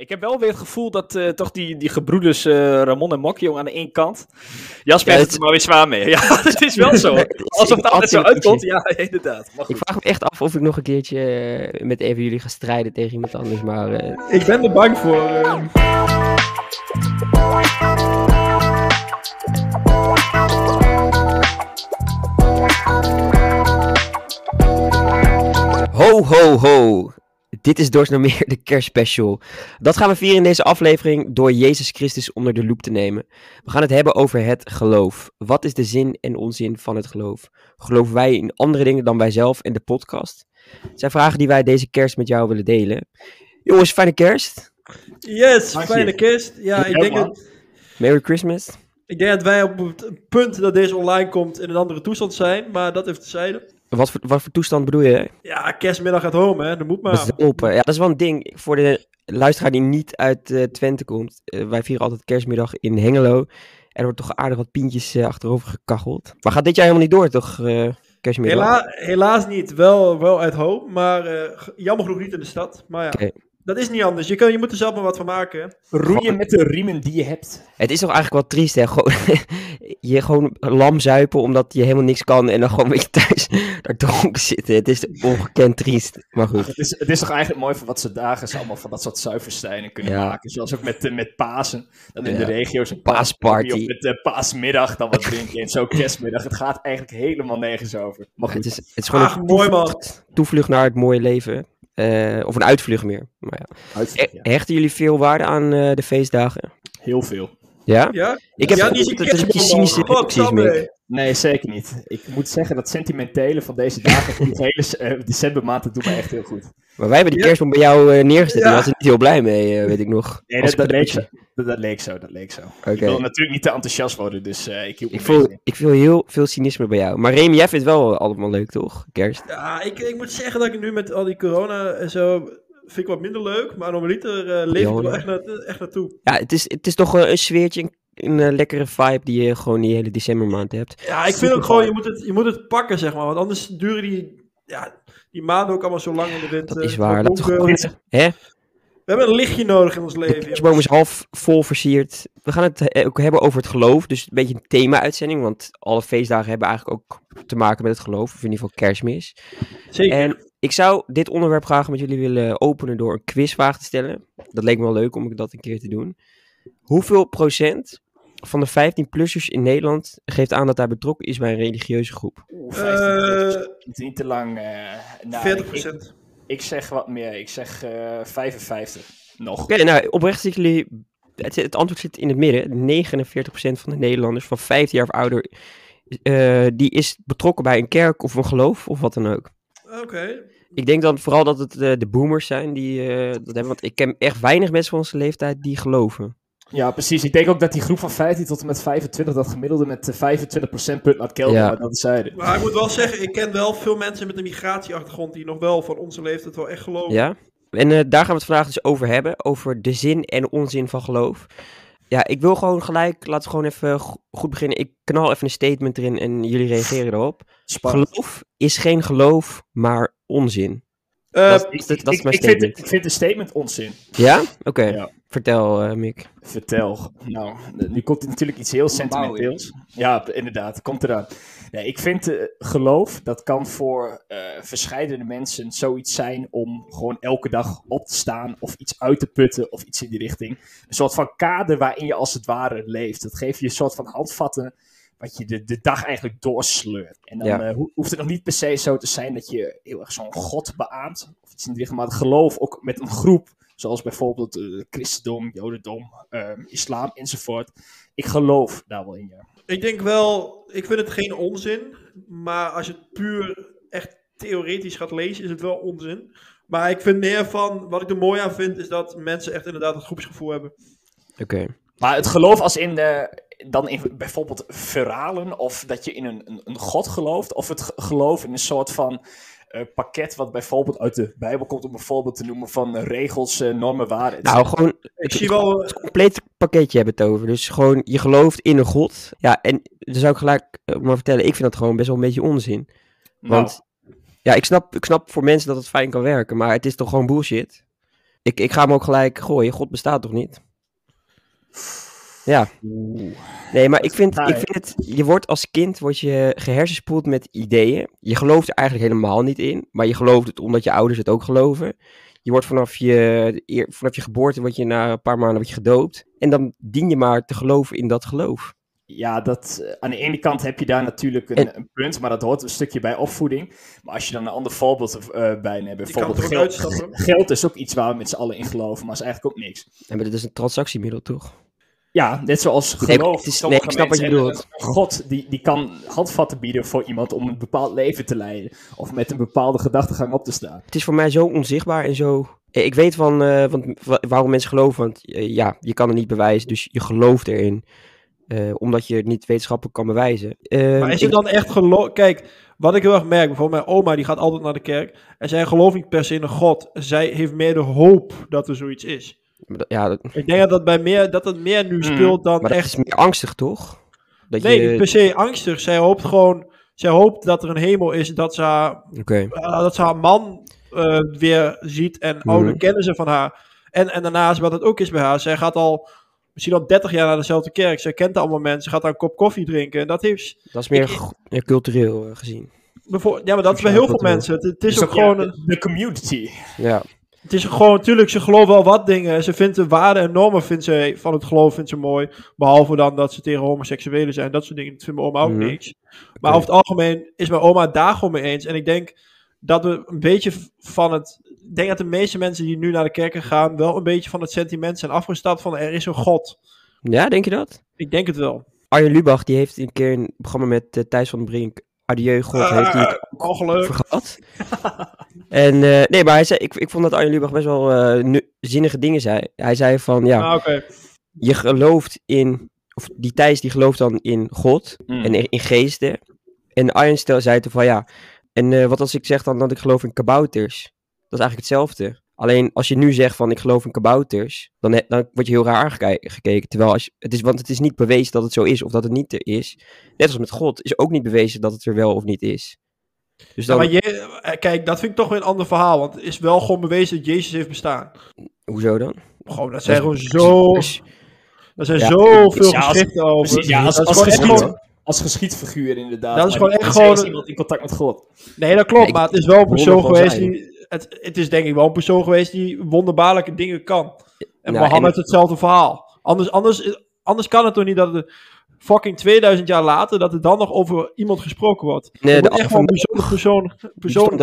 Ik heb wel weer het gevoel dat uh, toch die, die gebroeders uh, Ramon en Mokjong aan de ene kant. Jasper ja, heeft het er maar weer zwaar mee. Ja, het is wel zo. Alsof het altijd zo uitkomt. Ja, inderdaad. Ik vraag me echt af of ik nog een keertje uh, met even jullie ga strijden tegen iemand anders. Maar, ik ben er bang voor. Ho, ho, ho. Dit is Meer de kerstspecial. Dat gaan we vieren in deze aflevering door Jezus Christus onder de loep te nemen. We gaan het hebben over het geloof. Wat is de zin en onzin van het geloof? Geloven wij in andere dingen dan wij zelf en de podcast? Het zijn vragen die wij deze kerst met jou willen delen. Jongens, fijne kerst. Yes, fijne kerst. Ja, ik denk dat... Merry Christmas. Ik denk dat wij op het punt dat deze online komt in een andere toestand zijn, maar dat even terzijde. Wat voor, wat voor toestand bedoel je? Ja, kerstmiddag at home, hè. Dat moet maar. open. Ja, dat is wel een ding. Voor de luisteraar die niet uit uh, Twente komt. Uh, wij vieren altijd kerstmiddag in Hengelo. Er wordt toch aardig wat pintjes uh, achterover gekacheld. Maar gaat dit jaar helemaal niet door, toch? kerstmiddag? Hela helaas niet. Wel, wel uit home, maar jammer genoeg niet in de stad. Maar ja. Okay. Dat is niet anders. Je, kan, je moet er zelf maar wat van maken. Roeien met de riemen die je hebt. Het is toch eigenlijk wel triest, hè? Gewoon, je gewoon lam zuipen omdat je helemaal niks kan en dan gewoon weer thuis daar dronken zitten. Het is ongekend triest, maar goed. Het is, het is toch eigenlijk mooi van wat ze dagen ze allemaal van dat soort zuiverstijnen kunnen maken. Zoals ook met, met Pasen. Dan in de regio's een paasparty. Met de paasmiddag dan wat drinken en zo kerstmiddag. Het gaat eigenlijk helemaal nergens over. Maar goed. Het is, het is gewoon een mooi man. toevlucht naar het mooie leven. Uh, of een uitvlucht meer. Maar ja. Ja. Hechten jullie veel waarde aan uh, de feestdagen? Heel veel. Ja? Ja? Ik heb ja, niet het een cynische reacties mee. Nee, zeker niet. Ik moet zeggen dat sentimentele van deze dagen, van die hele uh, decembermaand, dat doet me echt heel goed. Maar wij hebben die kerstboom bij jou uh, neergezet. Ja. Daar was er niet heel blij mee, uh, weet ik nog. Nee, dat, dat, leek zo. Dat, dat, leek zo. Dat leek zo. Okay. Ik wil natuurlijk niet te enthousiast worden, dus uh, ik ik voel, ik voel heel veel cynisme bij jou. Maar Remy, jij vindt het wel allemaal leuk, toch? Kerst. Ja, ik, ik moet zeggen dat ik nu met al die corona en zo vind ik wat minder leuk, maar normaliter uh, leef ik wel echt, na, echt naartoe. Ja, het is, het is toch een sfeertje, een, een lekkere vibe die je gewoon die hele decembermaand hebt. Ja, ik vind ook gewoon, je moet, het, je moet het pakken, zeg maar, want anders duren die, ja, die maanden ook allemaal zo lang in de winter. Dat is waar. Dat is gewoon, hè? We hebben een lichtje nodig in ons leven. De kerstboom is half vol versierd. We gaan het eh, ook hebben over het geloof. Dus een beetje een thema-uitzending. Want alle feestdagen hebben eigenlijk ook te maken met het geloof. Of in ieder geval kerstmis. Zeker. En ik zou dit onderwerp graag met jullie willen openen door een quizvraag te stellen. Dat leek me wel leuk om dat een keer te doen. Hoeveel procent van de 15-plussers in Nederland geeft aan dat hij betrokken is bij een religieuze groep? Oeh, 15 uh, niet te lang. Uh, nou, 40 procent. Ik, ik, zeg wat meer. Ik zeg uh, eh, 55. Nog. Oké, okay, nou, oprecht zitten jullie... Het, het, antwoord zit in het midden. 49% van de Nederlanders van 15 jaar of ouder... Uh, die is betrokken bij een kerk of een geloof of wat dan ook. Oké. Ik denk dan vooral dat het uh, de boomers zijn die uh, dat hebben. Want ik ken echt weinig mensen van onze leeftijd die geloven. Ja, precies. Ik denk ook dat die groep van 15 tot en met 25, dat gemiddelde met 25% punt laat kelder ja. dat zeiden. Maar ik moet wel zeggen, ik ken wel veel mensen met een migratieachtergrond die nog wel van onze leeftijd wel echt geloven. Ja, en uh, daar gaan we het vandaag dus over hebben. Over de zin en onzin van geloof. Ja, ik wil gewoon gelijk, laten we gewoon even goed beginnen. Ik knal even een statement erin en jullie reageren erop. Spannend. Geloof is geen geloof, maar onzin. Uh, dat, is, dat, dat is mijn ik, statement. Vind, ik vind de statement onzin. Ja? Oké. Ja. Vertel, uh, Mick. Vertel. Nou, nu komt natuurlijk iets heel sentimenteels. Ja, inderdaad. Komt eraan. Nee, ik vind uh, geloof, dat kan voor uh, verscheidene mensen zoiets zijn om gewoon elke dag op te staan of iets uit te putten of iets in die richting. Een soort van kader waarin je als het ware leeft. Dat geeft je een soort van handvatten wat je de, de dag eigenlijk doorsleurt. En dan ja. uh, hoeft het nog niet per se zo te zijn dat je heel erg zo'n God beaamt. Of iets in die richting, maar het geloof ook met een groep Zoals bijvoorbeeld uh, christendom, jodendom, uh, islam enzovoort. Ik geloof daar wel in, ja. Ik denk wel, ik vind het geen onzin. Maar als je het puur echt theoretisch gaat lezen, is het wel onzin. Maar ik vind meer van, wat ik er mooi aan vind, is dat mensen echt inderdaad het groepsgevoel hebben. Oké. Maar het geloof als in de, dan in bijvoorbeeld verhalen, of dat je in een, een, een god gelooft, of het geloof in een soort van pakket wat bijvoorbeeld uit de Bijbel komt, om bijvoorbeeld te noemen van regels, uh, normen, waarden. Nou, gewoon ik zie wel het compleet pakketje hebben het over. Dus gewoon je gelooft in een God. Ja, en dan zou ik gelijk maar vertellen, ik vind dat gewoon best wel een beetje onzin. Want nou. ja, ik snap, ik snap voor mensen dat het fijn kan werken, maar het is toch gewoon bullshit. Ik, ik ga hem ook gelijk gooien. God bestaat toch niet? Ja. Nee, maar ik vind, ik vind het... Je wordt als kind word je gehersenspoeld met ideeën. Je gelooft er eigenlijk helemaal niet in. Maar je gelooft het omdat je ouders het ook geloven. Je wordt vanaf je, vanaf je geboorte, word je na een paar maanden word je gedoopt. En dan dien je maar te geloven in dat geloof. Ja, dat, eh, aan de ene kant heb je daar natuurlijk een, een, punt, maar dat hoort een stukje bij opvoeding. Maar als je dan een ander voorbeeld uh, bij neemt, bijvoorbeeld geld, geld is ook iets waar we met z'n allen in geloven, maar is eigenlijk ook niks. Ja, maar dat is een transactiemiddel, toch? Ja, net zoals geloof. Nee, is, nee ik snap wat je bedoelt. God die, die kan handvatten bieden voor iemand om een bepaald leven te leiden. Of met een bepaalde gedachtegang op te staan. Het is voor mij zo onzichtbaar en zo... Eh, ik weet van, uh, want, waarom mensen geloven, want ja, je kan het niet bewijzen, dus je gelooft erin. Uh, omdat je het niet wetenschappelijk kan bewijzen. Uh, maar is het dan echt geloof... Kijk, wat ik heel erg merk, bijvoorbeeld mijn oma, die gaat altijd naar de kerk. En zij gelooft niet per se in een God. Zij heeft meer de hoop dat er zoiets is. Ja, dat... Ik denk dat, dat, bij meer, dat het meer nu hmm. speelt dan maar echt... is meer angstig, toch? Dat nee, je... niet per se angstig. Zij hoopt gewoon... Zij hoopt dat er een hemel is, dat ze haar, okay. uh, dat ze haar man uh, weer ziet. En mm. oh, kennen ze van haar. En, en daarnaast, wat het ook is bij haar, zij gaat al misschien al 30 jaar naar dezelfde kerk. Zij kent allemaal mensen, gaat daar een kop koffie drinken. En dat heeft... Dat is meer ik, cultureel uh, gezien. Ja, maar dat is bij heel veel mensen. Het, het is, is, ook, gewoon... de community. Ja. Het is gewoon, natuurlijk, ze geloven wel wat dingen. Ze vindt de waarden en normen vindt ze, van het geloof vindt ze mooi. Behalve dan dat ze tegen homoseksuelen zijn. Dat soort dingen dat vindt mijn oma ook mm niks. Maar over het algemeen is mijn oma daar gewoon mee eens. En ik denk dat we een beetje van het... Ik denk dat de meeste mensen die nu naar de kerken gaan... wel een beetje van het sentiment zijn afgestapt van er is een God. Ja, denk je dat? Ik denk het wel. Arjen Lubach, die heeft een keer een programma met uh, Thijs van Brink... Adieu God, uh, heeft hij ongeluk. gehad. en uh, nee, maar hij zei, ik, ik vond dat Arjen Lubach best wel uh, zinnige dingen zei. Hij zei van, ja, ah, okay. je gelooft in... Of die Thijs die gelooft dan in God mm. en in, in geesten. En Arjen stel, zei toen van, ja, en uh, wat als ik zeg dan dat ik geloof in kabouters? Dat is eigenlijk hetzelfde. Alleen als je nu zegt van ik geloof in kabouters, dan, dan word je heel raar aangekeken. Terwijl als je, het is, want het is niet bewezen dat het zo is of dat het niet er is. Net als met God is ook niet bewezen dat het er wel of niet is. Dus dan... maar je, eh, kijk, dat vind ik toch weer een ander verhaal. Want het is wel gewoon bewezen dat Jezus heeft bestaan. Hoezo dan? Gewoon, dat zijn gewoon zo... Er zijn ja, zoveel geschriften over. Precies, ja, als, als, als, als, als geschiedfiguur inderdaad. Dat is gewoon echt gewoon... iemand in contact met God. Nee, dat klopt, maar het is wel een persoon geweest die... Het, het is denk ik wel een persoon geweest die wonderbaarlijke dingen kan. En nou, Mohammed en... hetzelfde verhaal. Anders, anders, anders kan het toch niet dat het fucking 2000 jaar later, dat er dan nog over iemand gesproken wordt. Nee, de echt gewoon een bijzonder persoon... persoon...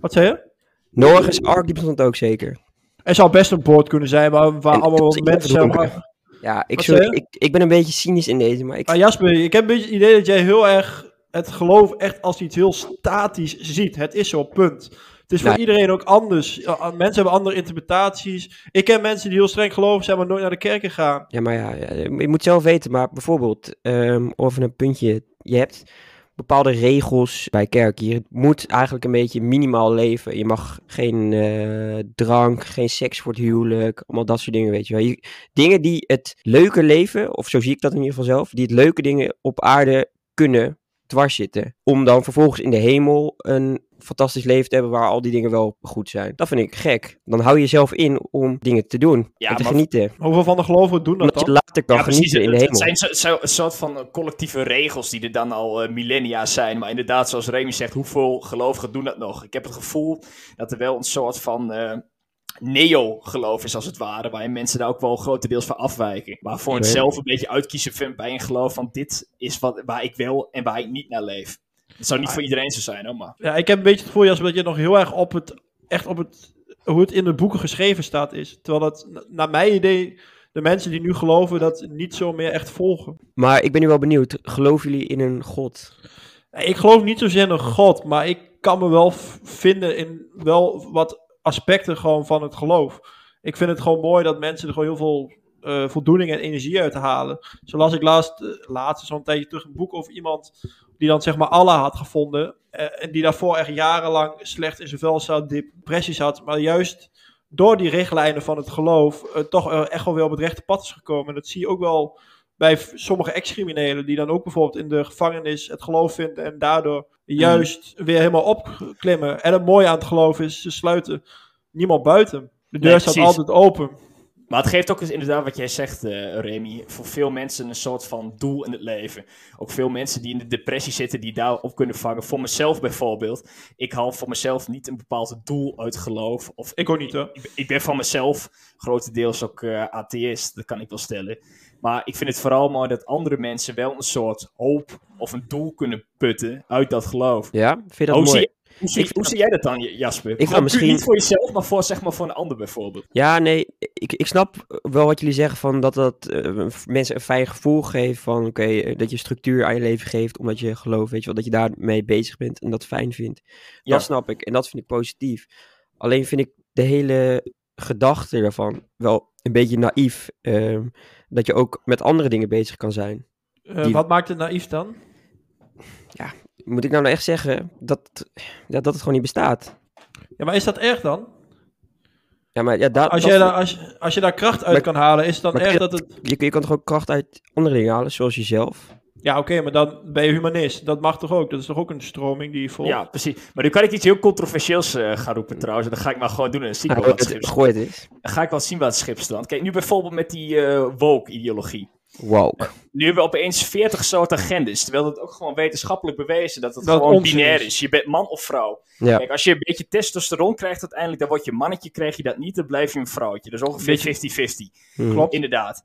Wat zei je? Noach's Ark, die bestond ook zeker. Er zou best een boord kunnen zijn waar, waar allemaal mensen zijn. Ja, ik, sorry, ik, ik ben een beetje cynisch in deze, maar ik... Ah, Jasper, ik heb een beetje het idee dat jij heel erg het geloof echt als iets heel statisch ziet. Het is zo, punt. Het is voor iedereen ook anders. Mensen hebben andere interpretaties. Ik ken mensen die heel streng geloven zijn, maar nooit naar de kerk gaan. Ja, maar ja, je moet zelf weten. Maar bijvoorbeeld, um, over een puntje. Je hebt bepaalde regels bij kerk. Je moet eigenlijk een beetje minimaal leven. Je mag geen uh, drank, geen seks voor het huwelijk, allemaal dat soort dingen, weet je wel. Je, dingen die het leuke leven, of zo zie ik dat in ieder geval zelf, die het leuke dingen op aarde kunnen dwars zitten. Om dan vervolgens in de hemel een fantastisch leven te hebben waar al die dingen wel goed zijn. Dat vind ik gek. Dan hou je jezelf in om dingen te doen ja, en te genieten. Hoeveel van de geloven doen dat Omdat je later kan genieten in de hemel. Het zijn zo, een soort van eh, collectieve regels die er dan al uh, millennia zijn. Maar inderdaad, zoals Remy zegt, hoeveel gelovigen doen dat nog? Ik heb het gevoel dat er wel een soort van... Uh, neo-geloof is als het ware, waarin mensen daar ook wel grotendeels van afwijken. Maar voor het zelf een beetje uitkiezen vind bij een geloof van dit is wat, waar ik wel en waar ik niet naar leef. Het zou niet voor iedereen zo zijn, hoor, maar. Ja, ik heb een beetje het gevoel, Jasper, dat je nog heel erg op het, echt op het, hoe het in de boeken geschreven staat is. Terwijl dat, naar mijn idee, de mensen die nu geloven, dat niet zo meer echt volgen. Maar ik ben nu wel benieuwd, geloven jullie in een God? Ik geloof niet zozeer in een God, maar ik kan me wel vinden in wel wat aspecten gewoon van het geloof. Ik vind het gewoon mooi dat mensen er gewoon heel veel uh, voldoening en energie uit halen. Zoals ik laatst, uh, laatst zo'n tijdje terug een boek over iemand die dan zeg maar Allah had gevonden. Uh, en die daarvoor echt jarenlang slecht in zijn vel zat, depressies had. Maar juist door die richtlijnen van het geloof toch echt wel weer op het rechte pad is gekomen. En dat zie je ook wel bij sommige ex-criminelen die dan ook bijvoorbeeld in de gevangenis het geloof vinden en daardoor juist weer helemaal opklimmen. En het mooie aan het geloof is, ze sluiten niemand buiten. De deur staat altijd open. Maar het geeft ook eens inderdaad wat jij zegt, uh, Remy, voor veel mensen een soort van doel in het leven. Ook veel mensen die in de depressie zitten, die daarop kunnen vangen. Voor mezelf bijvoorbeeld. Ik haal voor mezelf niet een bepaald doel uit geloof. Of, ik ook niet hoor. Ik, ik ben van mezelf grotendeels ook uh, atheïst, dat kan ik wel stellen. Maar ik vind het vooral mooi dat andere mensen wel een soort hoop of een doel kunnen putten uit dat geloof. Ja, vind je dat oh, mooi? Hoe zie, hoe zie jij dat dan, Jasper? Ik ga misschien... Niet voor jezelf, maar voor, zeg maar, voor een ander bijvoorbeeld. Ja, nee, ik, ik snap wel wat jullie zeggen van dat dat uh, mensen een fijn gevoel geeft van oké, okay, dat je structuur aan je leven geeft omdat je gelooft, weet je wel, dat je daarmee bezig bent en dat fijn vindt. Ja. Dat snap ik en dat vind ik positief. Alleen vind ik de hele gedachte ervan wel een beetje naïef. Uh, dat je ook met andere dingen bezig kan zijn. Uh, Die... Wat maakt het naïef dan? Ja, moet ik nou, nou echt zeggen dat, ja, dat het gewoon niet bestaat? Ja, maar is dat erg dan? Ja, maar ja, als, je daar, als, als je daar kracht uit kan halen, is het dan erg dat het... Je, je kan toch ook kracht uit andere dingen halen, zoals jezelf? Ja, oké, maar dan ben je humanist. Dat mag toch ook? Dat is toch ook een stroming die je volgt? Ja, precies. Maar nu kan ik iets heel controversieels uh, gaan roepen trouwens. En dat ga ik maar gewoon doen en dan zie ik wel wat schip. Gooi het eens. Dan ga ik wel zien wat het schip strandt. Kijk, nu bijvoorbeeld met die uh, woke-ideologie. Woke. Nu hebben we opeens 40 soorten agendas. Terwijl het ook gewoon wetenschappelijk bewezen dat het dat gewoon binair is. Je bent man of vrouw. Ja. Kijk, als je een beetje testosteron krijgt uiteindelijk, dan word je mannetje. Krijg je dat niet, dan blijf je een vrouwtje. Dat is ongeveer 50-50. Hmm. Klopt. Inderdaad.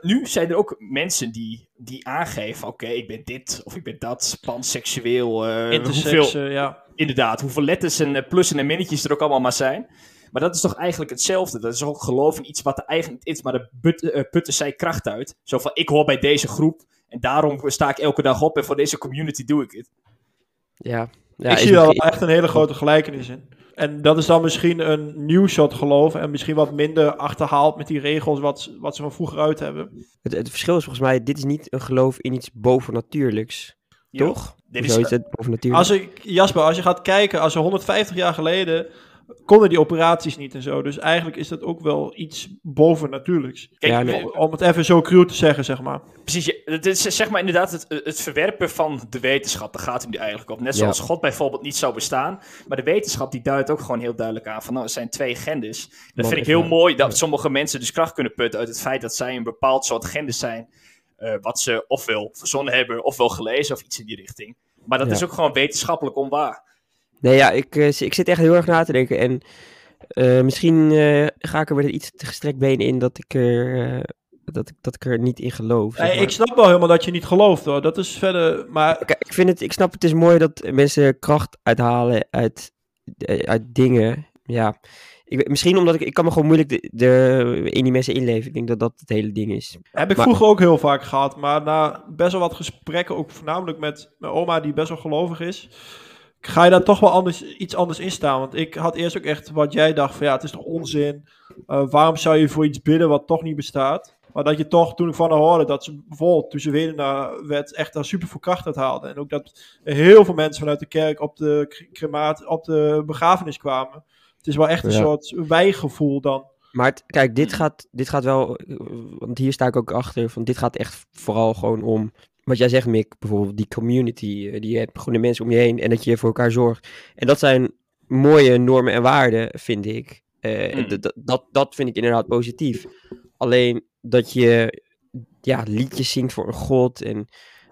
Nu zijn er ook mensen die, die aangeven: oké, ik ben dit of ik ben dat, panseksueel. Uh, hoeveel, ja. Inderdaad, hoeveel letters en uh, plussen en minnetjes er ook allemaal maar zijn. Maar dat is toch eigenlijk hetzelfde. Dat is ook geloof in iets wat er eigenlijk niet is, maar de uh, putten zij kracht uit. Zo van: ik hoor bij deze groep en daarom sta ik elke dag op en voor deze community doe ik het. Ja, ja ik zie wel echt een hele grote gelijkenis in. En dat is dan misschien een nieuw soort geloof en misschien wat minder achterhaald met die regels wat, wat ze van vroeger uit hebben. Het, het verschil is volgens mij, dit is niet een geloof in iets bovennatuurlijks. Toch? Dit is, is het bovennatuurlijk. Als ik, Jasper, als je gaat kijken, als er 150 jaar geleden konden die operaties niet en zo. Dus eigenlijk is dat ook wel iets bovennatuurlijks. Kijk, ja, Om het even zo cruel te zeggen, zeg maar. Precies, het is zeg maar inderdaad het, het verwerpen van de wetenschap. Daar gaat het nu eigenlijk op. Net zoals God bijvoorbeeld niet zou bestaan. Maar de wetenschap die duidt ook gewoon heel duidelijk aan van nou, er zijn twee genders. Dat vind ik heel mooi dat sommige mensen dus kracht kunnen putten uit het feit dat zij een bepaald soort genders zijn. Uh, wat ze ofwel verzonnen hebben, ofwel gelezen of iets in die richting. Maar dat is ook gewoon wetenschappelijk onwaar. Nee, ja, ik, uh, ik zit echt heel erg na te denken. En uh, misschien uh, ga ik er weer iets te gestrekt been in dat ik er, dat, ik, dat ik er niet in geloof. Zeg maar. Ik snap wel helemaal dat je niet gelooft hoor. Dat is verder. Maar... Kijk, ik, vind het, ik snap het is mooi dat mensen kracht uithalen uit, uit dingen. Ja. Ik, misschien omdat ik, ik kan me gewoon moeilijk de, de, in die mensen inleven. Ik denk dat dat het hele ding is. Heb ik vroeger ook heel vaak gehad. Maar na best wel wat gesprekken, ook voornamelijk met mijn oma die best wel gelovig is ga je daar toch wel anders, iets anders in staan. Want ik had eerst ook echt wat jij dacht van ja, het is toch onzin. Uh, waarom zou je voor iets bidden wat toch niet bestaat? Maar dat je toch, toen ik van haar hoorde, dat ze bijvoorbeeld toen ze weer naar werd, echt daar super veel kracht uit haalde. En ook dat heel veel mensen vanuit de kerk op de, cremaat, op de begrafenis kwamen. Het is wel echt een soort wijgevoel dan. Maar kijk, dit gaat, dit gaat wel, want hier sta ik ook achter, van dit gaat echt vooral gewoon om wat jij zegt, Mick, bijvoorbeeld die community, eh, die je hebt gewoon de mensen om je heen en dat je voor elkaar zorgt. En dat zijn mooie normen en waarden, vind ik. Uh, dat, dat vind ik inderdaad positief. Alleen dat je ja, liedjes zingt voor een god en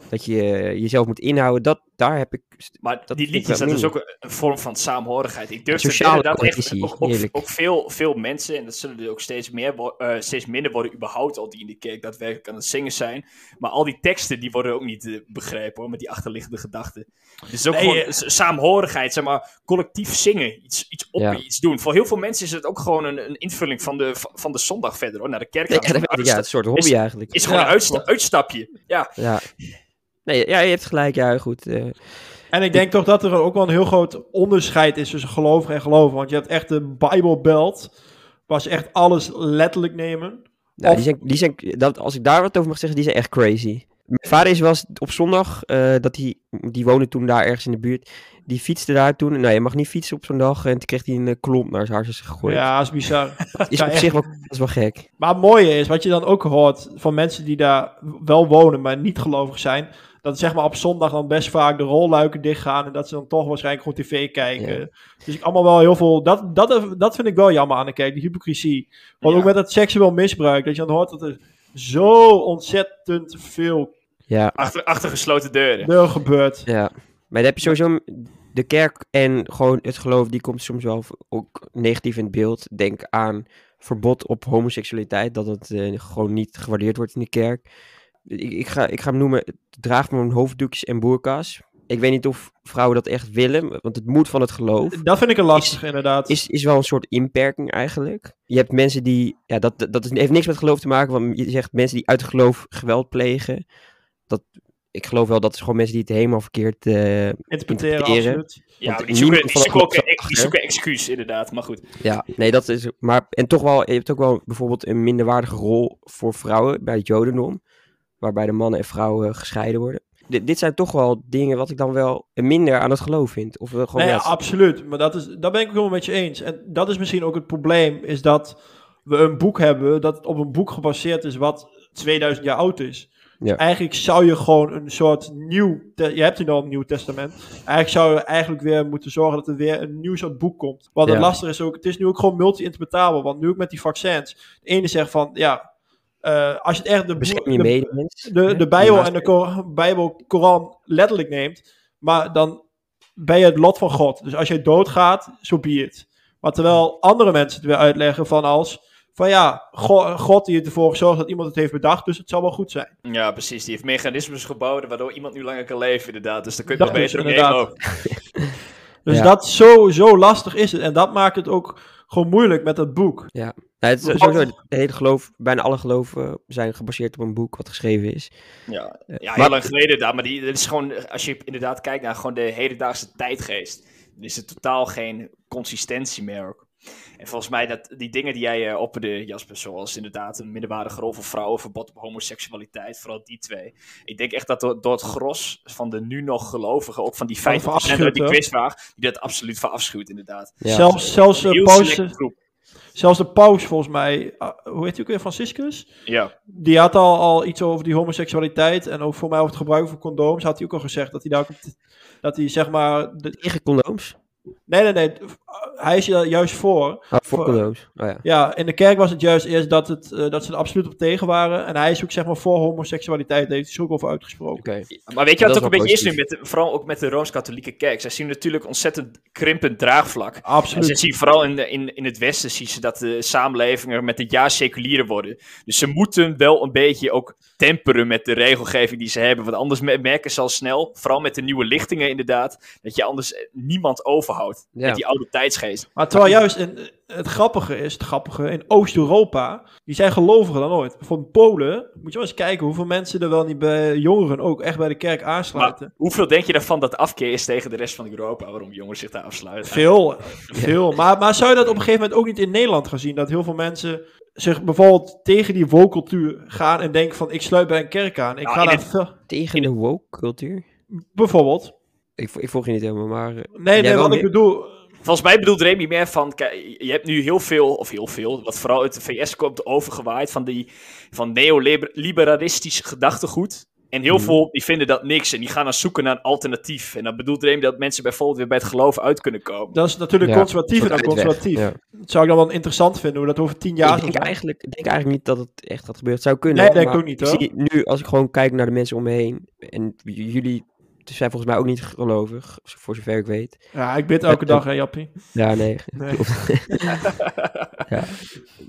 dat je jezelf moet inhouden, dat, daar heb ik... Maar die liedjes, dat is ook een vorm van saamhorigheid. Ik durf te inderdaad echt, ook, ook, ook, veel, veel mensen, en dat zullen er ook steeds, meer, uh, steeds minder worden überhaupt, al die in de kerk daadwerkelijk aan het zingen zijn. Maar al die teksten, die worden ook niet uh, begrepen hoor, met die achterliggende gedachten. Dus ook gewoon uh, saamhorigheid, zeg maar, collectief zingen, iets, iets op ja. iets doen. Voor heel veel mensen is het ook gewoon een, een invulling van de, van de zondag verder hoor, naar de kerk. Ja, ja, ja, een soort hobby is, eigenlijk. Is gewoon een uitsta uitstapje, ja. ja. Nee, ja, je hebt gelijk, ja, goed. Uh, en ik denk toch dat er ook wel een heel groot onderscheid is tussen geloven en geloven. Want je hebt echt de Bible Belt, waar ze echt alles letterlijk nemen. Ja, of... die zijn, die zijn, dat, als ik daar wat over mag zeggen, die zijn echt crazy. Mijn vader is was op zondag, uh, dat hij, die woonde toen daar ergens in de buurt. Die fietste daar toen. Nou, je mag niet fietsen op zo'n dag. En toen kreeg hij een uh, klomp naar zijn hartjes gegooid. Ja, dat is bizar. Dat is op zich wel, dat is wel gek. Maar het mooie is, wat je dan ook hoort van mensen die daar wel wonen, maar niet gelovig zijn dat zeg maar op zondag dan best vaak de rolluiken dichtgaan en dat ze dan toch waarschijnlijk gewoon tv kijken. Dus ik allemaal wel heel veel, dat, dat, dat vind ik wel jammer aan de kijk, die hypocrisie. Want ook met dat seksueel misbruik, dat je dan hoort dat er zo ontzettend veel ja. achter, achter gesloten deuren deur gebeurt. Ja, maar dan heb je sowieso de kerk en gewoon het geloof, die komt soms wel ook negatief in het beeld. Denk aan verbod op homoseksualiteit, dat het uh, gewoon niet gewaardeerd wordt in de kerk. Ik, ik, ga, ik ga hem noemen, draag mijn hoofddoekjes en boerka's. Ik weet niet of vrouwen dat echt willen, want het moet van het geloof. Dat vind ik een lastig, inderdaad. Is, is wel een soort inperking eigenlijk. Je hebt mensen die, ja, dat, dat heeft niks met geloof te maken, want je zegt mensen die uit het geloof geweld plegen. Dat ik geloof wel dat het gewoon mensen die het helemaal verkeerd uh, interpreteren. interpreteren. Ja, die zoeken, die, zoeken ook, die zoeken excuus inderdaad, maar goed. Ja, nee, dat is, maar, en toch wel, je hebt ook wel bijvoorbeeld een minderwaardige rol voor vrouwen bij het jodendom, waarbij de mannen en vrouwen gescheiden worden. D dit zijn toch wel dingen wat ik dan wel minder aan het geloof vind. Of gewoon nee, ja, absoluut. Maar dat is, daar ben ik ook helemaal met je eens. En dat is misschien ook het probleem, is dat we een boek hebben dat op een boek gebaseerd is wat 2000 jaar oud is. Ja. Eigenlijk zou je gewoon een soort nieuw. Je hebt nu al een nieuw testament. Eigenlijk zou je eigenlijk weer moeten zorgen dat er weer een nieuw soort boek komt. Want het lastige is ook. Het is nu ook gewoon multi-interpretabel. Want nu ook met die vaccins. De ene zegt van. Ja. Uh, als je het echt de, de, de, de, Bijbel en de Kor Bijbel, Koran letterlijk neemt. Maar dan ben je het lot van God. Dus als je doodgaat, zo so be it. Maar terwijl andere mensen het weer uitleggen van als van ja, God, die ervoor gezorgd dat iemand het heeft bedacht, dus het zal wel goed zijn. Ja, precies. Die heeft mechanismes gebouwd waardoor iemand nu langer kan leven, inderdaad. Dus dan kun je het beter inderdaad. dus dat zo, zo lastig is het. En dat maakt het ook gewoon moeilijk met dat boek. Ja, nou, het is sowieso, het hele geloof, bijna alle geloven zijn gebaseerd op een boek wat geschreven is. Ja, eh, ja heel lang geleden daar, maar die, dat is gewoon, als je inderdaad kijkt naar gewoon de hedendaagse tijdgeest, dan is er totaal geen consistentie meer ook. En volgens mij dat die dingen die jij uh, opperde, Jasper, zoals inderdaad een middenwaardige rol voor vrouwen, verbod op homoseksualiteit, vooral die twee. Ik denk echt dat door, door het gros van de nu nog gelovigen, ook van die 50% uit die quizvraag, die dat absoluut verafschuwt inderdaad. Ja. Zelfs, zelfs uh, paus, zelfs de paus volgens mij, uh, hoe heet hij ook weer, Franciscus? Ja. Die had al, al iets over die homoseksualiteit en ook voor mij over het gebruik van condooms, had hij ook al gezegd dat hij daar dat hij zeg maar... De... Tegen condooms? Nee, nee, nee. Hij is er juist voor. Ah, voor Oh, ja. ja, in de kerk was het juist eerst dat, het, uh, dat ze er absoluut op tegen waren. En hij is ook zeg maar voor homoseksualiteit. Daar heeft hij zo ook over uitgesproken. Okay. Maar weet je wat het ook een beetje is nu, met de, vooral ook met de Rooms-Katholieke kerk? Zij zien natuurlijk ontzettend krimpend draagvlak. Absoluut. En ze zien vooral in, de, in, in het Westen zien ze dat de samenlevingen met het jaar seculierer worden. Dus ze moeten wel een beetje ook temperen met de regelgeving die ze hebben. Want anders merken ze al snel, vooral met de nieuwe lichtingen inderdaad, dat je anders niemand overhoudt. Met die oude tijdsgeest. Maar terwijl juist in, het grappige is, het grappige, in Oost-Europa, die zijn geloviger dan ooit. Van Polen, moet je wel eens kijken hoeveel mensen er wel niet bij jongeren ook echt bij de kerk aansluiten. hoeveel denk je daarvan dat afkeer is tegen de rest van Europa, waarom jongeren zich daar afsluiten? Veel, veel. Maar, maar zou je dat op een gegeven moment ook niet in Nederland gaan zien? Dat heel veel mensen zich bijvoorbeeld tegen die woke-cultuur gaan en denken van ik sluit bij een kerk aan. Ik nou, ga daar... Tegen de woke-cultuur? Bijvoorbeeld. Ik, ik volg je niet helemaal, maar... Eh, nee, nee, wat ik bedoel... Volgens mij bedoelt Remy meer van, je hebt nu heel veel, of heel veel, wat vooral uit de VS komt overgewaaid van die van neoliberalistisch gedachtegoed. En heel mhm. veel die vinden dat niks en die gaan dan zoeken naar een alternatief. En dan bedoelt Remy dat mensen bijvoorbeeld weer bij het geloof uit kunnen komen. Dat is natuurlijk conservatief en dan conservatief. Dat zou ik dan wel interessant vinden, hoe dat over tien jaar ik denk eigenlijk, Ik denk eigenlijk niet dat het echt gebeuren. Het zou kunnen. Nee, denk ik ook niet hoor. Ik zie nu, als ik gewoon kijk naar de mensen om me heen, en jullie zijn volgens mij ook niet gelovig, voor zover ik weet. Ja, ik bid elke dag, hè, Jappie? Ja, nee. Nee, ja.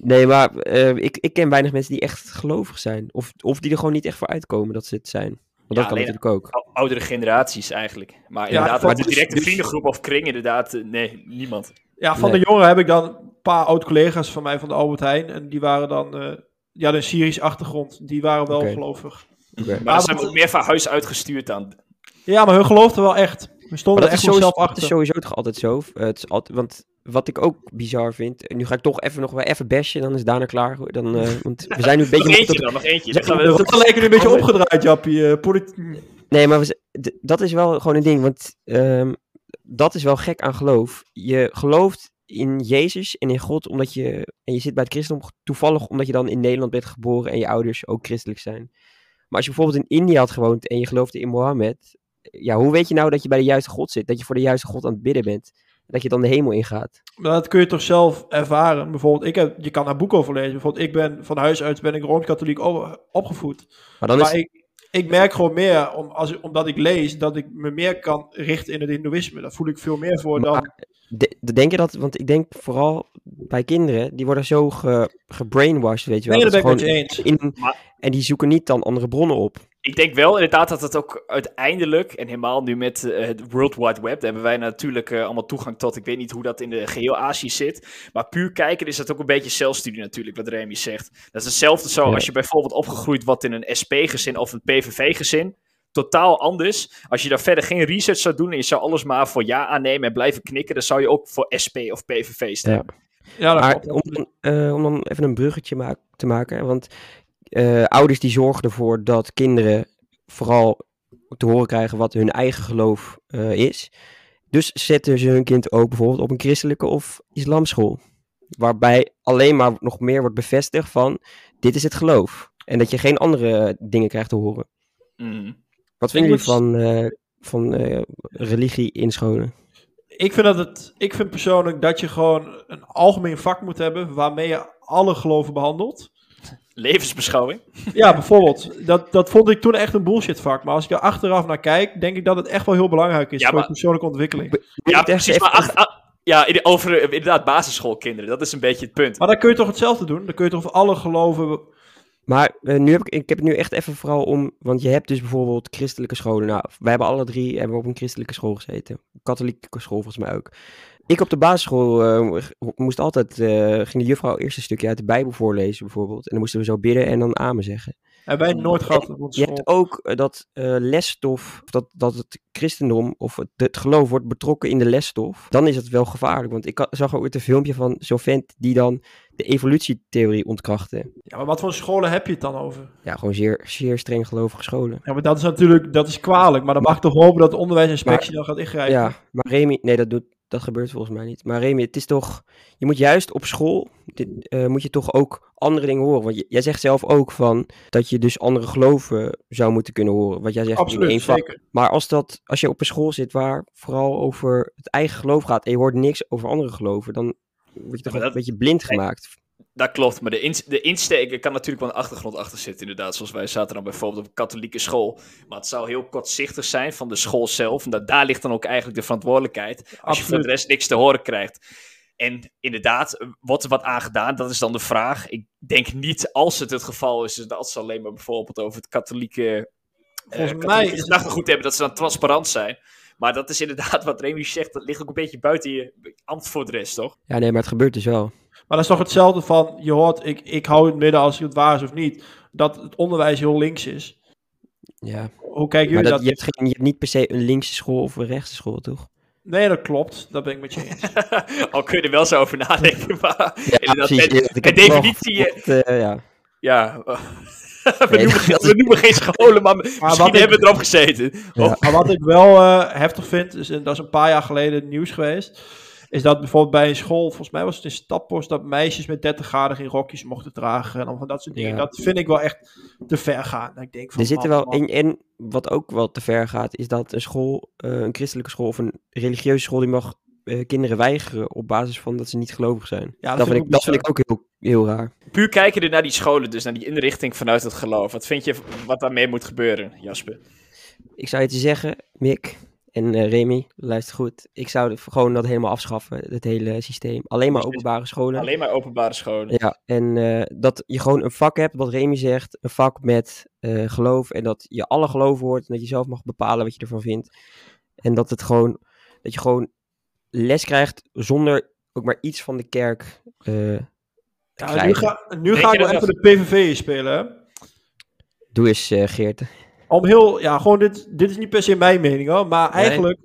nee maar uh, ik, ik ken weinig mensen die echt gelovig zijn. Of, of die er gewoon niet echt voor uitkomen dat ze het zijn. Want dat kan natuurlijk ook. Oudere generaties eigenlijk. Maar inderdaad, ja, de directe dus, vriendengroep of kring, inderdaad, eh, nee, niemand. Ja, van de jongeren heb ik dan een paar oud-collega's van mij van de Albert Heijn. En die waren dan, uh, ja, een Syrisch achtergrond. Die waren wel gelovig. Okay. Maar, ze zijn ook meer van huis uitgestuurd dan. Ja, maar hun geloofden wel echt. We stonden er echt sowieso, zelf achter. Het is sowieso toch altijd zo. Het is altijd, want wat ik ook bizar vind. En nu ga ik toch even nog wel even bashen. Dan is daarna klaar. Dan, uh, want we zijn nu een beetje. nog eentje dan, nog eentje. Dan gaan we dat lijkt een beetje opgedraaid, Jappie. Uh, nee, maar we, dat is wel gewoon een ding. Want um, dat is wel gek aan geloof. Je gelooft in Jezus en in God omdat je. En je zit bij het christendom toevallig omdat je dan in Nederland bent geboren en je ouders ook christelijk zijn. Maar als je bijvoorbeeld in India had gewoond en je geloofde in Mohammed, ja, hoe weet je nou dat je bij de juiste God zit? Dat je voor de juiste God aan het bidden bent? Dat je dan de hemel ingaat? Maar dat kun je toch zelf ervaren. Bijvoorbeeld, ik heb, je kan daar boek over lezen. Bijvoorbeeld, ik ben van huis uit ben ik Rooms-Katholiek opgevoed. Maar dan maar is... ik, ik merk gewoon meer, om, als, omdat ik lees, dat ik me meer kan richten in het hindoeïsme. Daar voel ik veel meer voor dan... Maar, de- denk je dat, want ik denk vooral bij kinderen, die worden zo ge, gebrainwashed, weet je wel. Nee, dat dat ben ik ze met je eens. in, Maar- en die zoeken niet dan andere bronnen op. Ik denk wel inderdaad dat het ook uiteindelijk, en helemaal nu met eh, het World Wide Web, daar hebben wij natuurlijk eh, allemaal toegang tot. Ik weet niet hoe dat in de geheel Azië zit. Maar puur kijken is dat ook een beetje zelfstudie natuurlijk, wat Remy zegt. Dat is hetzelfde zo Ja. als je bijvoorbeeld opgegroeid wordt in een SP-gezin of een PVV-gezin. Totaal anders. Als je daar verder geen research zou doen en je zou alles maar voor ja aannemen en blijven knikken, dan zou je ook voor SP of PVV stemmen. Ja, dat Maar om, dan, eh, om dan even een bruggetje ma- te maken, want eh, ouders die zorgen ervoor dat kinderen vooral te horen krijgen wat hun eigen geloof eh, is. Dus zetten ze hun kind ook bijvoorbeeld op een christelijke of islamschool. Waarbij alleen maar nog meer wordt bevestigd van dit is het geloof. En dat je geen andere dingen krijgt te horen. Mhm. Wat vinden jullie van, eh, van eh, religie in scholen? Ik vind, dat het, ik vind persoonlijk dat je gewoon een algemeen vak moet hebben waarmee je alle geloven behandelt. Levensbeschouwing. Ja, bijvoorbeeld. Dat, dat vond ik toen echt een bullshit vak. Maar als ik er achteraf naar kijk, denk ik dat het echt wel heel belangrijk is Ja, voor maar- persoonlijke ontwikkeling. Ja, precies. Maar ja, in- over eh, inderdaad basisschoolkinderen. Dat is een beetje het punt. Maar dan kun je toch hetzelfde doen? Dan kun je toch voor alle geloven... Maar eh, nu heb ik, ik heb het nu echt even vooral om, want je hebt dus bijvoorbeeld christelijke scholen. Nou, wij hebben alle drie hebben we op een christelijke school gezeten. Katholieke school volgens mij ook. Ik op de basisschool eh, moest altijd, eh, ging de juffrouw eerst een stukje uit de Bijbel voorlezen bijvoorbeeld. En dan moesten we zo bidden en dan amen zeggen. Hebben wij nooit gehad op Je hebt ook eh, dat lesstof, of dat, dat het christendom of het, het geloof wordt betrokken in de lesstof. Dan is het wel gevaarlijk, want ik zag ook ooit een filmpje van zo'n vent die dan de evolutietheorie ontkrachtte. Ja, maar wat voor scholen heb je het dan over? Ja, gewoon zeer, zeer streng gelovige scholen. Ja, maar dat is natuurlijk dat is kwalijk. Maar dan mag ik toch hopen dat de onderwijsinspectie dan gaat ingrijpen. Ja, maar Remy, nee, dat, doet, dat gebeurt volgens mij niet. Maar Remy, het is toch, je moet juist op school, dit, eh, moet je toch ook andere dingen horen. Want jij zegt zelf ook van, dat je dus andere geloven zou moeten kunnen horen. Wat jij zegt in Absoluut, één vak. Maar als, dat, als je op een school zit waar vooral over het eigen geloof gaat en je hoort niks over andere geloven, dan word je toch een beetje blind gemaakt. Dat klopt, maar de, ins- de insteek, er kan natuurlijk wel een achtergrond achter zitten, inderdaad. Zoals wij zaten dan bijvoorbeeld op een katholieke school. Maar het zou heel kortzichtig zijn van de school zelf. En dat, daar ligt dan ook eigenlijk de verantwoordelijkheid. Als je voor de rest niks te horen krijgt. En inderdaad, wordt er wat aan gedaan? Dat is dan de vraag. Ik denk niet, als het het geval is, dat ze alleen maar bijvoorbeeld over het katholieke, eh Volgens mij is het- gedachtegoed hebben, dat ze dan transparant zijn. Maar dat is inderdaad wat Remy zegt, dat ligt ook een beetje buiten je ambt voor de rest, toch? Ja, nee, maar het gebeurt dus wel. Maar dat is toch hetzelfde van, je hoort, ik, ik hou het midden als het waar is of niet. Dat het onderwijs heel links is. Ja, Hoe kijken maar jullie dat, dat? je, hebt geen, je hebt niet per se een linkse school of een rechtse school, toch? Nee, dat klopt. Dat ben ik met je eens. Al kun je er wel zo over nadenken, maar Ja, inderdaad, precies. per- definitie, eh, ja. ja. we, Nee, noemen, dat- we noemen geen scholen, maar, misschien wat ik- hebben we erop gezeten. Ja. Of- Maar wat ik wel eh, heftig vind, is, en dat is een paar jaar geleden nieuws geweest, is dat bijvoorbeeld bij een school, volgens mij was het in Stadpost, dat meisjes met 30 graden geen rokjes mochten dragen en dan van dat soort dingen. Ja. Dat vind ik wel echt te ver gaan. Ik denk van, Er zitten wel, man. en, en wat ook wel te ver gaat, is dat een school, eh, een christelijke school of een religieuze school, die mag eh, kinderen weigeren op basis van dat ze niet gelovig zijn. Ja, dat dat, vind ik, dat vind ik ook heel, heel raar. Puur kijken er naar die scholen, dus naar die inrichting vanuit het geloof. Wat vind je wat daarmee moet gebeuren, Jasper? Ik zou je te zeggen, Mick en eh, Remy, luister goed. Ik zou gewoon dat helemaal afschaffen, het hele systeem. Alleen maar openbare scholen. Alleen maar openbare scholen. Ja, en eh, dat je gewoon een vak hebt, wat Remy zegt, een vak met eh, geloof. En dat je alle geloven hoort en dat je zelf mag bepalen wat je ervan vindt. En dat het gewoon, dat je gewoon les krijgt zonder ook maar iets van de kerk eh, te Ja, nu krijgen. ga, nu ga ik wel dat even de PVV spelen. Hè? Doe eens, eh, Geert. Om heel, ja, gewoon dit, dit is niet per se mijn mening hoor, maar Nee. eigenlijk,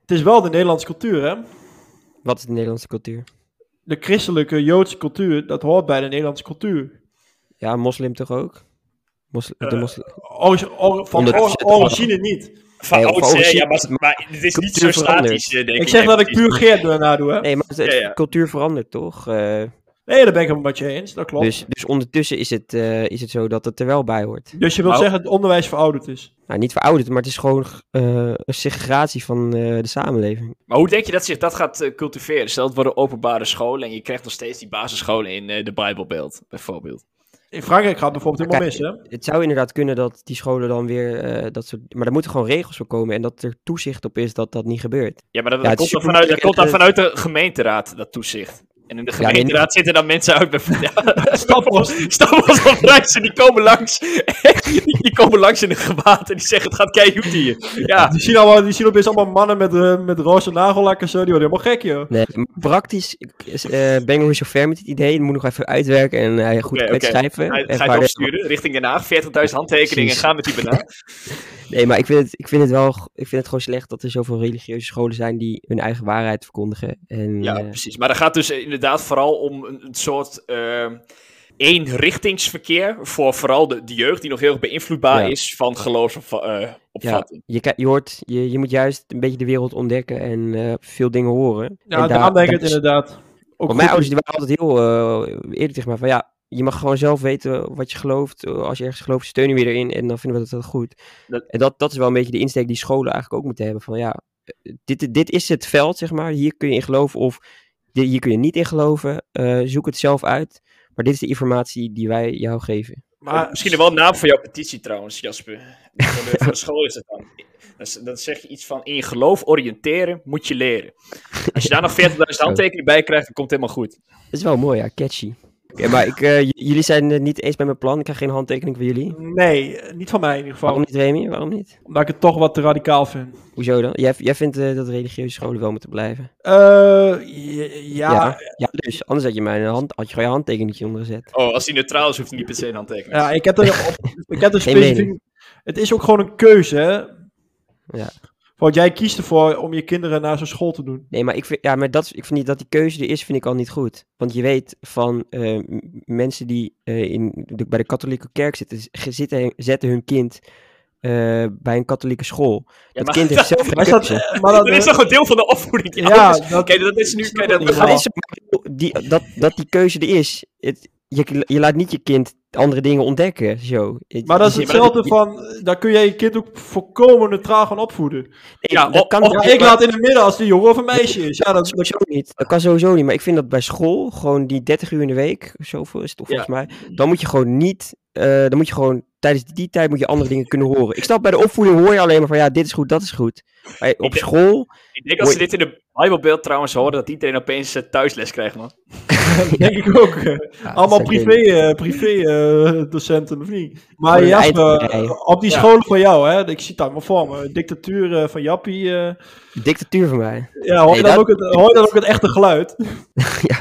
het is wel de Nederlandse cultuur hè. Wat is de Nederlandse cultuur? De christelijke Joodse cultuur, dat hoort bij de Nederlandse cultuur. Ja, moslim toch ook? Moslim, de Eh, moslim. Or- van Onder- or- origine niet. Van Nee, ja, maar, maar het is niet zo statisch, eh, denk ik. Ik zeg dat ik puur Geert daarna doe hè. Nee, maar het, het Ja, ja. cultuur verandert toch? Eh, Nee, daar ben ik het met je eens, dat klopt. Dus, dus ondertussen is het, uh, is het zo dat het er wel bij hoort. Dus je wilt zeggen dat het onderwijs verouderd is? Nou, niet verouderd, maar het is gewoon uh, een segregatie van uh, de samenleving. Maar hoe denk je dat zich dat gaat cultiveren? Stel, het worden openbare scholen en je krijgt nog steeds die basisscholen in de Bijbelbeeld, bijvoorbeeld. In Frankrijk gaat bijvoorbeeld helemaal mis, hè? Het zou inderdaad kunnen dat die scholen dan weer uh, dat soort... Maar er moeten gewoon regels voor komen en dat er toezicht op is dat dat niet gebeurt. Ja, maar dat, ja, dat komt, dan vanuit, dat komt dan vanuit de gemeenteraad, dat toezicht. En in de gemeenteraad zitten dan mensen uit bij ja, Stappels, Stappels van Rijssen, die komen langs. die, komen langs in een gewaad en die zeggen het gaat keihard hier. Ja. Die zien, allemaal, die zien opeens allemaal mannen met, uh, met roze nagellak en zo, die worden helemaal gek joh. Nee, praktisch uh, ben ik nog niet zo ver met het idee. Dat moet nog even uitwerken en uh, goed okay, uitschrijven. Okay. Hij, ga je opsturen richting Den Haag, 40.000 handtekeningen en gaan met die banaan. nee, maar ik vind, het, ik, vind het wel, ik vind het gewoon slecht dat er zoveel religieuze scholen zijn die hun eigen waarheid verkondigen. En, ja, precies. Maar dat gaat dus inderdaad vooral om een, een soort uh, eenrichtingsverkeer voor vooral de, de jeugd die nog heel erg beïnvloedbaar is van geloofsopvatting. Ja, je, je, hoort, je, je moet juist een beetje de wereld ontdekken en uh, veel dingen horen. Ja, en daar denk ik het inderdaad. Ook mijn ouders die waren altijd heel uh, eerlijk tegen mij van ja, je mag gewoon zelf weten wat je gelooft. Als je ergens gelooft, steunen we erin en dan vinden we dat, dat goed. Dat... En dat, dat is wel een beetje de insteek die scholen eigenlijk ook moeten hebben. Van ja, dit, dit is het veld, zeg maar. Hier kun je in geloven of hier kun je niet in geloven. Uh, zoek het zelf uit. Maar dit is de informatie die wij jou geven. Maar misschien wel een naam voor jouw petitie trouwens, Jasper. Voor de, voor de school is het dan. Dan, zeg je iets van, in je geloof oriënteren moet je leren. Als je daar nog 40.000 handtekeningen bij krijgt, dan komt het helemaal goed. Dat is wel mooi, ja, catchy. Ja, maar ik, uh, jullie zijn het niet eens met mijn plan. Ik krijg geen handtekening van jullie. Nee, niet van mij in ieder geval. Waarom niet, Remy? Waarom niet? Omdat ik het toch wat te radicaal vind. Hoezo dan? Jij, jij vindt uh, dat religieuze scholen wel moeten blijven? Uh, ja, ja. Ja, dus anders had je mijn hand, had je gewoon je handtekeningetje ondergezet. Oh, als hij neutraal is, hoeft hij niet per se een handtekening. Ja, ik heb er, ik heb er specifiek... Het is ook gewoon een keuze, hè? Ja. Want jij kiest ervoor om je kinderen naar zo'n school te doen. Nee, maar ik vind, ja, maar dat, ik vind niet dat die keuze er is, vind ik al niet goed. Want je weet van uh, mensen die uh, in de, bij de katholieke kerk zitten, zitten zetten hun kind uh, bij een katholieke school. Ja, het kind heeft zelf maar dat, maar dat, is toch een deel van de opvoeding? Ja, dat, kijk, dat is nu... Kijk, dat, dat, is, die, dat, dat die keuze er is. Het, je, je laat niet je kind andere dingen ontdekken. Zo. Maar dat is hetzelfde van, daar kun je je kind ook volkomen neutraal gaan opvoeden. Nee, ja, dat kan, ik laat in het midden als die jongen of een meisje is. Ja, dat, sowieso niet. Dat kan sowieso niet. Maar ik vind dat bij school, gewoon die 30 uur in de week, zoveel is het toch volgens mij, dan moet je gewoon niet, uh, dan moet je gewoon, tijdens die tijd moet je andere dingen kunnen horen. Ik snap, bij de opvoeding hoor je alleen maar van, ja, dit is goed, dat is goed. Maar op school... Ik denk als ze dit in de Bijbelbeeld trouwens horen, dat iedereen opeens uh, thuisles krijgt, man. denk ik ook. Allemaal privé, uh, privé uh, docenten, of niet? Maar Jasper, op die scholen van jou, hè, ik zie het allemaal voor me. Dictatuur van Jappie. Dictatuur van mij. Ja, hoor je, dan, ook het, hoor je dan ook het echte geluid? ja.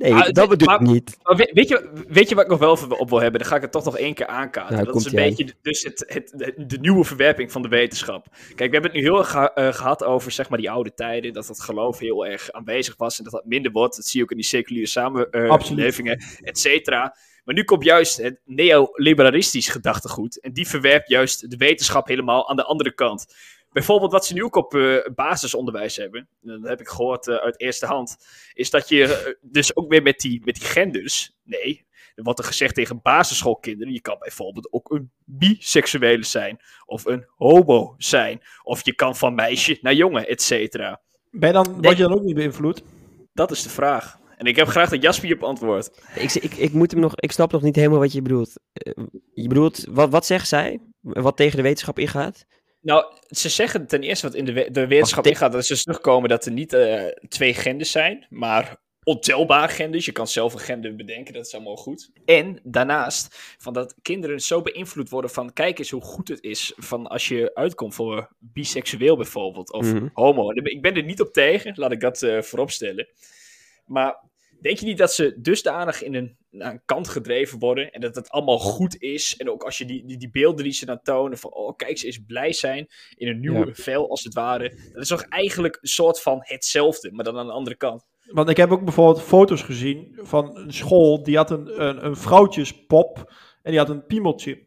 Nee, ah, dat bedoel ik niet. weet, je, weet je wat ik nog wel op wil hebben? Dan ga ik het toch nog één keer aankaarten. Nou, dat is een beetje dus het, het, de nieuwe verwerping van de wetenschap. Kijk, we hebben het nu heel erg gehad over zeg maar, die oude tijden. Dat het geloof heel erg aanwezig was en dat dat minder wordt. Dat zie je ook in die seculiere samenlevingen, uh, et cetera. Maar nu komt juist het neoliberalistisch gedachtegoed. En die verwerpt juist de wetenschap helemaal aan de andere kant. Bijvoorbeeld wat ze nu ook op uh, basisonderwijs hebben, dat heb ik gehoord uh, uit eerste hand, is dat je uh, dus ook weer met die, met die genders, nee, er wordt er gezegd tegen basisschoolkinderen, je kan bijvoorbeeld ook een biseksuele zijn, of een homo zijn, of je kan van meisje naar jongen, et cetera. Ben je dan, word je dan ook niet beïnvloed? Dat is de vraag. En ik heb graag dat Jasper op antwoord. Ik, ik, ik, moet hem nog, ik snap nog niet helemaal wat je bedoelt. Je bedoelt, wat, wat zegt zij? Wat tegen de wetenschap ingaat? Nou, ze zeggen ten eerste wat in de, de wetenschap ingaat, dat ze terugkomen dat er niet uh, twee genders zijn, maar ontelbare genders. Je kan zelf een gender bedenken, dat is allemaal goed. En daarnaast, van dat kinderen zo beïnvloed worden van, kijk eens hoe goed het is van als je uitkomt voor biseksueel bijvoorbeeld, of mm -hmm. homo. Ik ben er niet op tegen, laat ik dat uh, vooropstellen. Maar denk je niet dat ze dusdanig in een, naar een kant gedreven worden en dat het allemaal goed is? En ook als je die, die, die beelden die ze dan tonen van, oh kijk, ze is blij zijn in een nieuwe ja. vel als het ware. Dat is toch eigenlijk een soort van hetzelfde, maar dan aan de andere kant. Want ik heb ook bijvoorbeeld foto's gezien van een school die had een, een, een vrouwtjespop en die had een piemeltje,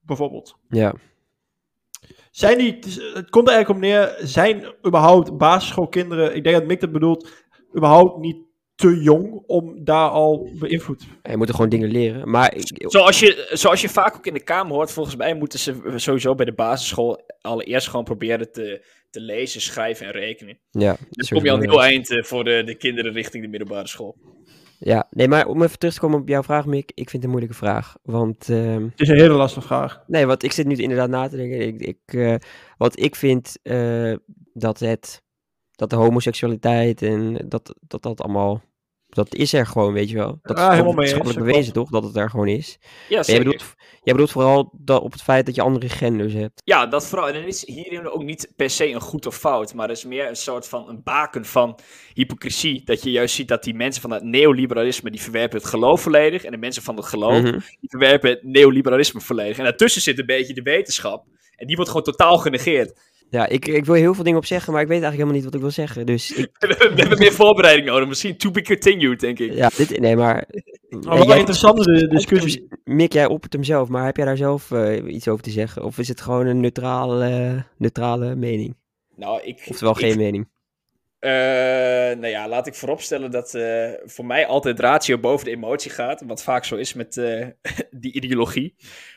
bijvoorbeeld. Ja. Zijn die, het komt er eigenlijk op neer, zijn überhaupt basisschoolkinderen, ik denk dat Mick dat bedoelt, überhaupt niet te jong om daar al beïnvloed. Je moet er gewoon dingen leren. Maar zoals, je, zoals je vaak ook in de Kamer hoort, volgens mij moeten ze sowieso bij de basisschool allereerst gewoon proberen te, te lezen, schrijven en rekenen. Ja, dus kom je al een heel eind eh, voor de, de kinderen richting de middelbare school. Ja, nee, maar om even terug te komen op jouw vraag, Mick. Ik vind het een moeilijke vraag. Want. Uh, het is een hele lastige vraag. Nee, want ik zit nu inderdaad na te denken. Ik, ik, uh, wat ik vind uh, dat het. Dat de homoseksualiteit en dat dat, dat allemaal dat is er gewoon, weet je wel. Dat ja, is helemaal wetenschappelijk bewezen, toch? Dat het er gewoon is. Ja. Jij bedoelt, jij bedoelt vooral dat, op het feit dat je andere genders hebt. Ja, dat vooral. En het is hierin ook niet per se een goed of fout, maar het is meer een soort van een baken van hypocrisie. Dat je juist ziet dat die mensen van het neoliberalisme, die verwerpen het geloof volledig. En de mensen van het geloof, Mhm. die verwerpen het neoliberalisme volledig. En daartussen zit een beetje de wetenschap. En die wordt gewoon totaal genegeerd. Ja, ik, ik wil heel veel dingen op zeggen, maar ik weet eigenlijk helemaal niet wat ik wil zeggen. Dus ik, We hebben meer voorbereiding nodig. Misschien to be continued, denk ik. ja, dit, nee, maar... Maar wel interessante discussie. Mik, jij op het hem zelf, maar heb jij daar zelf eh, iets over te zeggen? Of is het gewoon een neutrale, neutrale mening? Nou, ik... Oftewel geen ik, mening? Uh, nou ja, laat ik vooropstellen dat uh, voor mij altijd ratio boven de emotie gaat. Wat vaak zo is met uh, die ideologie.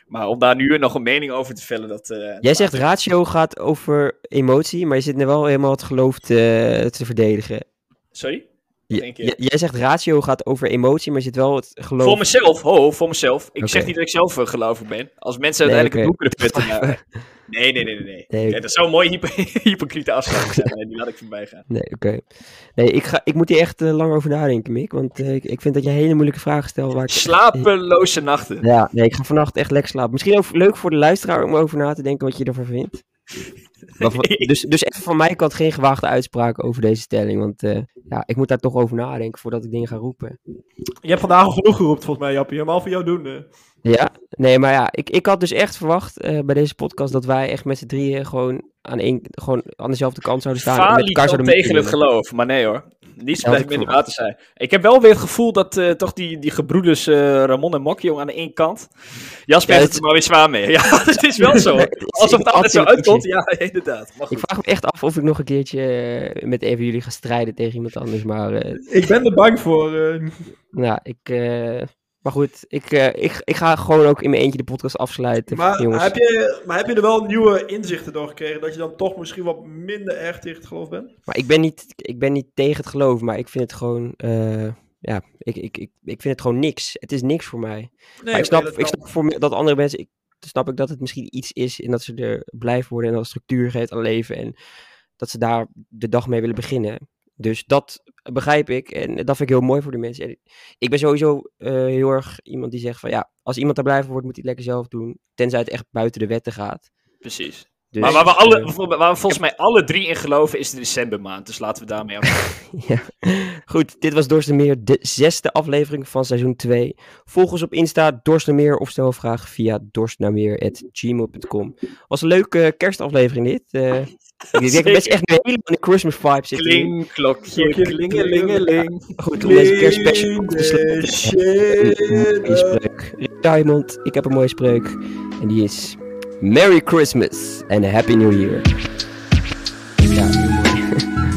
Maar om daar nu nog een mening over te vellen, dat... eh, Jij zegt ratio gaat over emotie, maar je zit nu wel helemaal het geloof te, te verdedigen. Sorry? Jij zegt ratio gaat over emotie, maar je zit wel het geloof... Voor mezelf, ho, voor mezelf. Ik okay. zeg niet dat ik zelf uh, gelovig ben. Als mensen nee, uiteindelijk okay. het boek kunnen putten... Nee, nee, nee, nee. nee. nee Kijk, dat zou een mooie hypo hypocriete afspraak zijn. die laat ik voorbij gaan. Nee, oké. Nee, ik, ga, ik moet hier echt uh, lang over nadenken, Mick. Want ik, ik vind dat je hele moeilijke vragen stelt. Waar ik... Slapeloze nachten. Ja, nee, ik ga vannacht echt lekker slapen. Misschien ook leuk voor de luisteraar om over na te denken wat je ervan vindt. Dus, dus even van mijn kant geen gewaagde uitspraak over deze stelling. Want uh, ja, ik moet daar toch over nadenken voordat ik dingen ga roepen. Je hebt vandaag al genoeg geroepen volgens mij, Jappie. Helemaal voor jou doen. Ja, nee, maar ja, ik, ik had dus echt verwacht uh, bij deze podcast dat wij echt met z'n drieën gewoon aan, een, gewoon aan dezelfde kant zouden staan. Falie en met elkaar zouden tegen het geloof, maar nee hoor. Niets ja, blijft minder water zijn. Ik heb wel weer het gevoel dat uh, toch die, die gebroeders uh, Ramon en Mokjong aan de ene kant. Jasper ja, heeft het er maar weer zwaar mee. Ja, het is wel zo. Alsof het altijd zo uitkomt. Ja, inderdaad. Ik vraag me echt af of ik nog een keertje uh, met even jullie ga strijden tegen iemand anders. Maar, ik ben er bang voor. Nou, ik. Maar goed, ik, uh, ik, ik ga gewoon ook in mijn eentje de podcast afsluiten. Maar, jongens. Heb je, maar heb je er wel nieuwe inzichten door gekregen? Dat je dan toch misschien wat minder erg tegen het geloof bent? Maar ik ben niet, ik ben niet tegen het geloof, maar ik vind het gewoon. Uh, ja, ik, ik, ik, ik vind het gewoon niks. Het is niks voor mij. Nee, maar ik snap, ik snap voor me, dat andere mensen. Ik, snap ik dat het misschien iets is en dat ze er blij worden en dat het structuur geeft aan leven. En dat ze daar de dag mee willen beginnen. Dus dat begrijp ik en dat vind ik heel mooi voor de mensen. En ik ben sowieso uh, heel erg iemand die zegt van ja, als iemand daar blij van wordt, moet hij het lekker zelf doen. Tenzij het echt buiten de wetten gaat. Precies. Dus, maar waar we, alle, uh, waar we volgens mij alle drie in geloven is de decembermaand. Dus laten we daarmee af. ja. Goed, dit was Dorstemeer, de zesde aflevering van seizoen 2. Volg ons op Insta, Dorstemeer, of stel een vraag via dorstnameer.gmail.com. Was een leuke kerstaflevering dit. Uh, ik denk best echt een hele de Christmas vibe zit Kling, klokje, klingelingeling. Goed, om deze kerstspecial te sluiten. spreuk. Diamond, ik heb een mooie spreuk. En die is... Merry Christmas and a Happy New Year. Mooi.